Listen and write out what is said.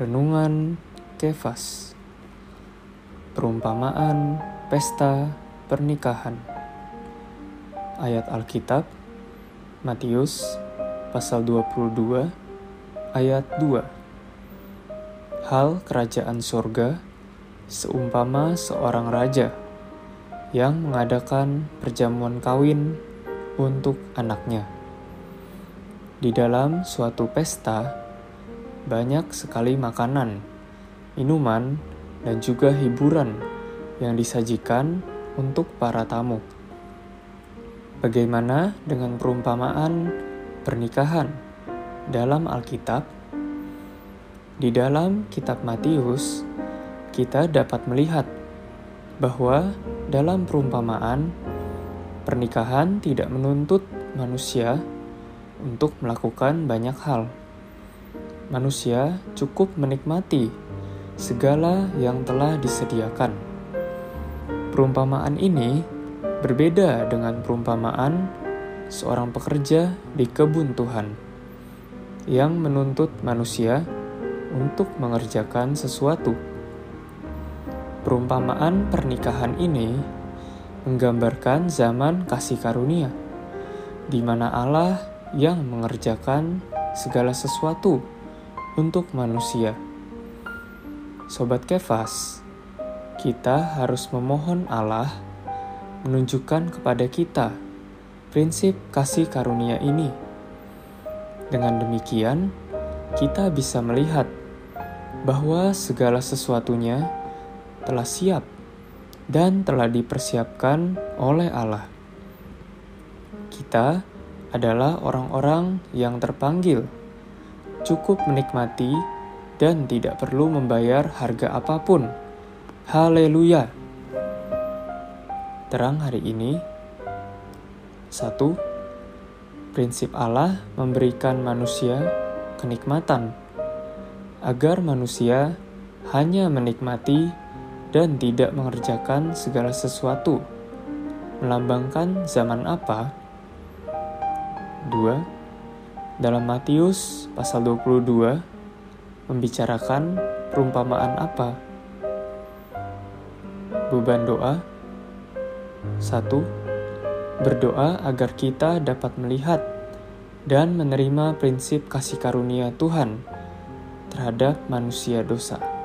Renungan Kefas. Perumpamaan Pesta Pernikahan. Ayat Alkitab Matius pasal 22 ayat 2 Hal kerajaan sorga seumpama seorang raja yang mengadakan perjamuan kawin untuk anaknya. Di dalam suatu pesta, banyak sekali makanan, minuman, dan juga hiburan yang disajikan untuk para tamu. Bagaimana dengan perumpamaan pernikahan dalam Alkitab? Di dalam Kitab Matius, kita dapat melihat bahwa dalam perumpamaan pernikahan tidak menuntut manusia untuk melakukan banyak hal. Manusia cukup menikmati segala yang telah disediakan. Perumpamaan ini berbeda dengan perumpamaan seorang pekerja di kebun Tuhan yang menuntut manusia untuk mengerjakan sesuatu. Perumpamaan pernikahan ini menggambarkan zaman kasih karunia, di mana Allah yang mengerjakan segala sesuatu untuk manusia. Sobat Kefas, kita harus memohon Allah menunjukkan kepada kita prinsip kasih karunia ini. Dengan demikian, kita bisa melihat bahwa segala sesuatunya telah siap dan telah dipersiapkan oleh Allah. Kita adalah orang-orang yang terpanggil, cukup menikmati, dan tidak perlu membayar harga apa pun. Haleluya! Terang hari ini, satu, prinsip Allah memberikan manusia kenikmatan, agar manusia hanya menikmati dan tidak mengerjakan segala sesuatu. Melambangkan zaman apa? 2. Dalam Matius pasal 22 membicarakan perumpamaan apa? Beban doa 1. Berdoa agar kita dapat melihat dan menerima prinsip kasih karunia Tuhan terhadap manusia dosa.